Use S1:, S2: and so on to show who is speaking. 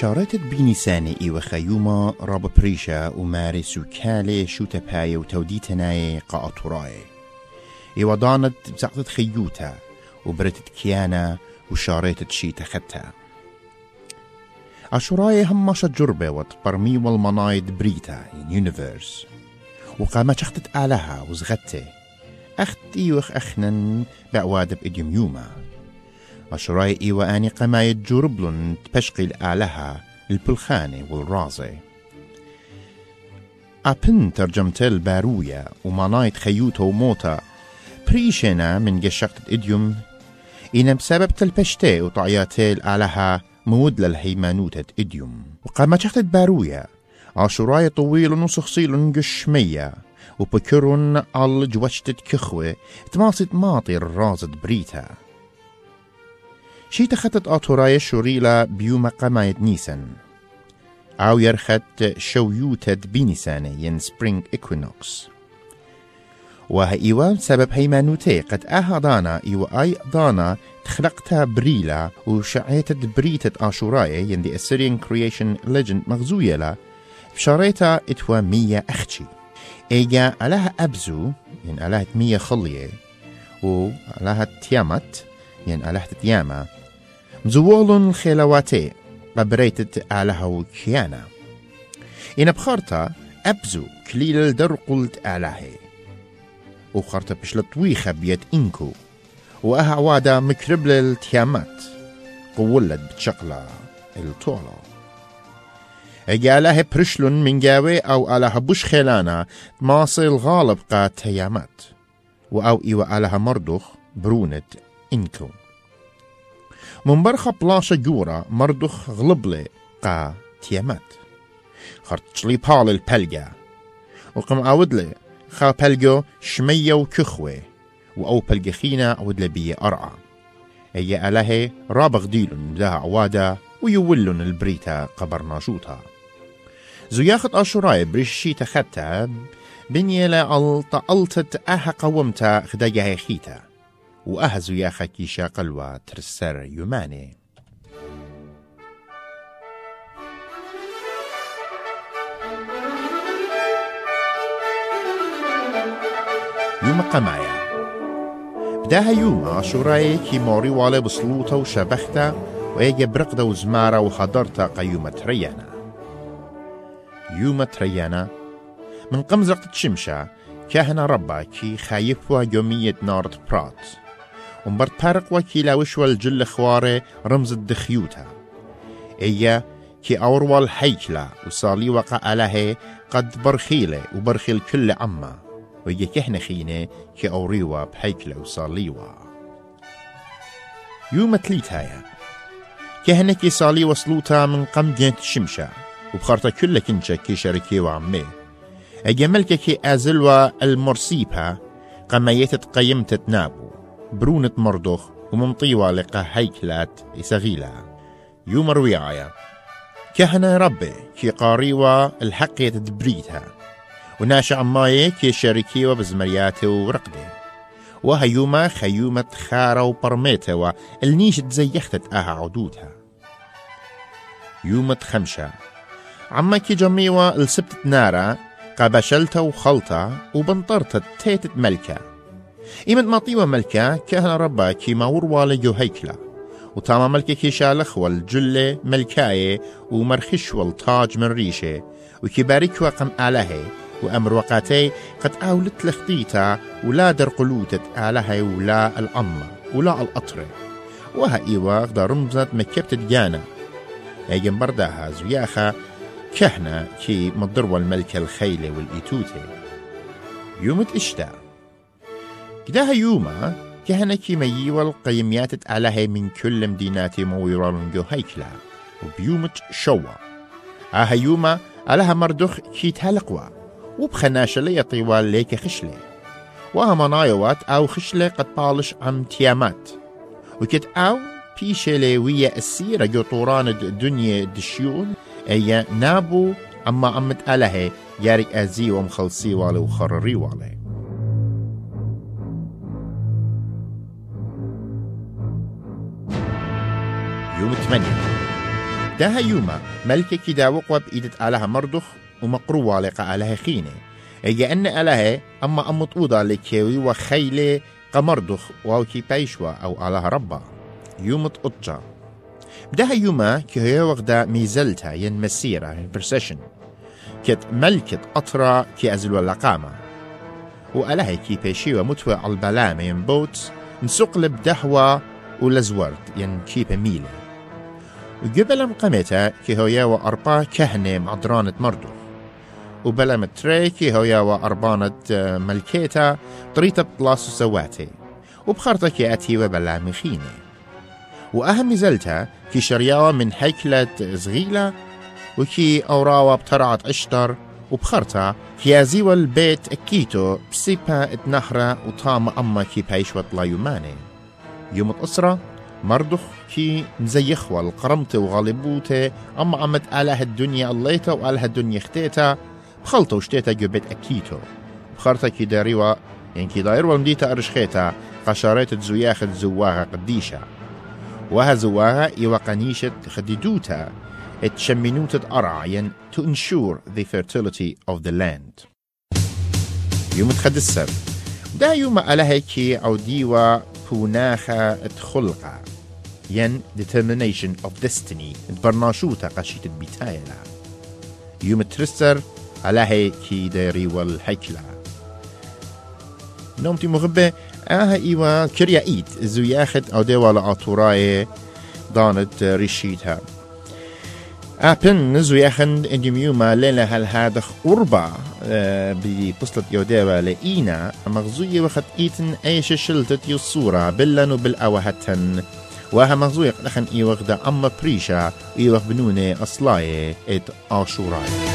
S1: شارت بینیسانی ای خیوما راب پریشا و ماري سوكالي شو تباي وتوديتناي قاطراي ای دانت بزعطت خيوتا وبرتت كيانا وشاريتت شي تختها عشراي هم جربة وتبرمي والمنايد بريتا يونيفرس وقامت شختت آلها وزغتي أخت إيوخ أخنن بعواد بإديوم يوما عشراي إيوة آني قماية جربلن تبشقي الآلها البلخاني والرازي أبن ترجمت الباروية ومنايد خيوتا وموتا بريشنا من جشقت إديوم. إن بسبب تلبشتي وطعياتي الآلها مود للهيمانوتة إديوم. وقام شخت باروية عاشوراي طويل وصخصيل قشمية وبكرون على كخوة تماصت ماطي الرازد بريتا. شي تخطت آتوراي شوريلا بيوم قماية نيسان. أو يرخت شويوتة بينيسانة ين سبرينج إكوينوكس. وها سبب هيمانوتي قد أها دانا إيوا أي دانا تخلقتها بريلا وشعيتت بريتة آشوراي يندي Assyrian Creation Legend مغزوية لا بشاريتا إتوا مية أختشي إيجا علىها أبزو ين علىها مية خلية وعلىها تيامت ين علىها تياما مزوول خيلواتي قبريتت علىها وكيانا إن بخارتا أبزو كليل در قلت علىها وخرت بشلطويخة بيت إنكو وأها عوادا مكربل التيامات قولت بتشقلا الطولة اجاله برشلون من جاوي أو على بوش خيلانا ماصل غالب قا تيامات وأو إيوا على مردخ برونت إنكو من برخة بلاشة جورا مردخ غلبلي قا تيامات. خرطشلي بال البلجا وقم أودلي خا بلجو شمية وكخوة وأو بلجخينا لبية أرعى. أي أله رابغ ديلن عوادا ويولن البريتا قبر ناشوتا زياخت أشراي بريشي تختا بنيلا ألتا ألتت أها قومتا خداجها خيتا. وأها زياخا كيشا قلوة ترسر يماني. يوم قمايا بداها يوم عاشوراي كي موري والي بسلوطة وشبختا ويجي برقدة وزمارة وخضرتا قيومة ريانا يوم ريانا من قمزرة تشمشا كاهنا ربا كي خايفوا يومية نارد برات ومبرت بارق وكي لاوشوا الجل خواري رمز الدخيوتا إيا كي أوروال حيكلا وصالي وقع عليه قد برخيلة وبرخيل كل عما ويجي كهنة خينة كي أوريوا بحيكلة وصاليوا يوم تليت هايا كهنة كي صالي وصلوتا من قم جنت شمشا وبخارتا كل كنشا كي شركي وعمي أجملك كي أزلوا المرسيبها قميتت قيمتت نابو. برونة مردخ وممطيوا لقا هيكلات إسغيلا يوم رويعايا كهنة ربي كي قاريوا الحقية تدبريتها. وناشا عماية كي شركي وبزمرياتي ورقدي. وهيوما خيومة خارة وبرميتة والنيش تزيختت أها عدودها. يومة خمشة عما كي جميوة السبت نارا قابشلتا وخلطة وبنطرت تيتت ملكة. إيمت ماطيوة ملكة كهنا ربا كي ما وروا جو هيكلا. وتاما ملكة كي شالخ والجلة ملكاية ومرخش والتاج من ريشة. وكي بارك وقم آلهي وأمر وقاتي قد أولت لخطيتا ولا درقلوتت آلها ولا الأمة ولا الأطرة. وها إيوا غدا رمزت مكبت جانا أيجن برداها زياخا كهنا كي مضروا الملكة الخيلة والإيتوتة. يومت إشتا. كداها يوما كهنا كي ميوا القيميات عليها من كل مدينات مويران جو هيكلا وبيومت شوا آها يوما عليها مردخ كي تهلقوا وبخناشلية طوال ليك خشلة وها أو خشلة قد بالش عم تيامات. وكت أو بيشلة ويا السيرة جو طوران الدنيا دشيون أي نابو أما عمت ألهي يارك أزي ومخلصي والي وخرري والي يوم ثمانية ده يوما ملكة كدا وقوة بإيدة آلها مردخ ومقروة لقى آلها خينة. إيجا أن آلها أما أمط أوضا لكيوي وخيلة قمردخ واوكي بيشوا أو آلها ربا. يومت أطجا. بدها يوما كي هي وغدا ميزلتا ين مسيرة برسيشن. كت ملكة أطرا كي أزلوا اللقامة. وألهي كي بيشيوا متوى على البلامة ين بوت نسقلب دهوة ولزورد ين كيبا ميلة. وقبل مقامتها كي هويا وأربا كهنة معدرانة مردو وبلا متري كي هويا وأربانة آه، ملكيتا طريطة بلاسو سواتي وبخارتا كي أتي وبلا مخينة. وأهم زلتا كي شرياوة من هيكلة زغيلة وكي أوراوا بترعة أشتر وبخرتا كيازيوا البيت أكيتو بسيبا اتنهرة وطام أما كي بايشوة لا يماني. يوم الأسرة مردخ كي مزيخوا القرمت وغالبوته أما عمت آله الدنيا الليتا وآله الدنيا ختيتا بخلطة وشتيتا جبت أكيتو بخرتا كي داريوا يعني كي دايروا مديتا أرشخيتا قشارات تزوياخ زواغا قديشة. وها زواغا إيوا قنيشة خديدوتا اتشمنوت أرع ين to ensure the fertility of the land. يوم تخدسر دا يوم ألهكي أو ديوا بوناخا تخلقا ين determination of destiny تبرناشوتا قشيت بيتايلا يوم ترسر ألهكي داري والحكلا نومتي مغبة آها إيوا كريا إيد زو ياخد أو ديوا لأطوراي دانت ريشيتها أبن نزو يخن إنجميو ما لنا هل قربة آه، ببصلة يوديوا لإينا مغزوية وخد إيتن أيش شلتت يصورة بلن وبالأوهتن وها مغزوية لخن إي وغدا أما بريشا إي بنوني أصلاي إد آشوراي.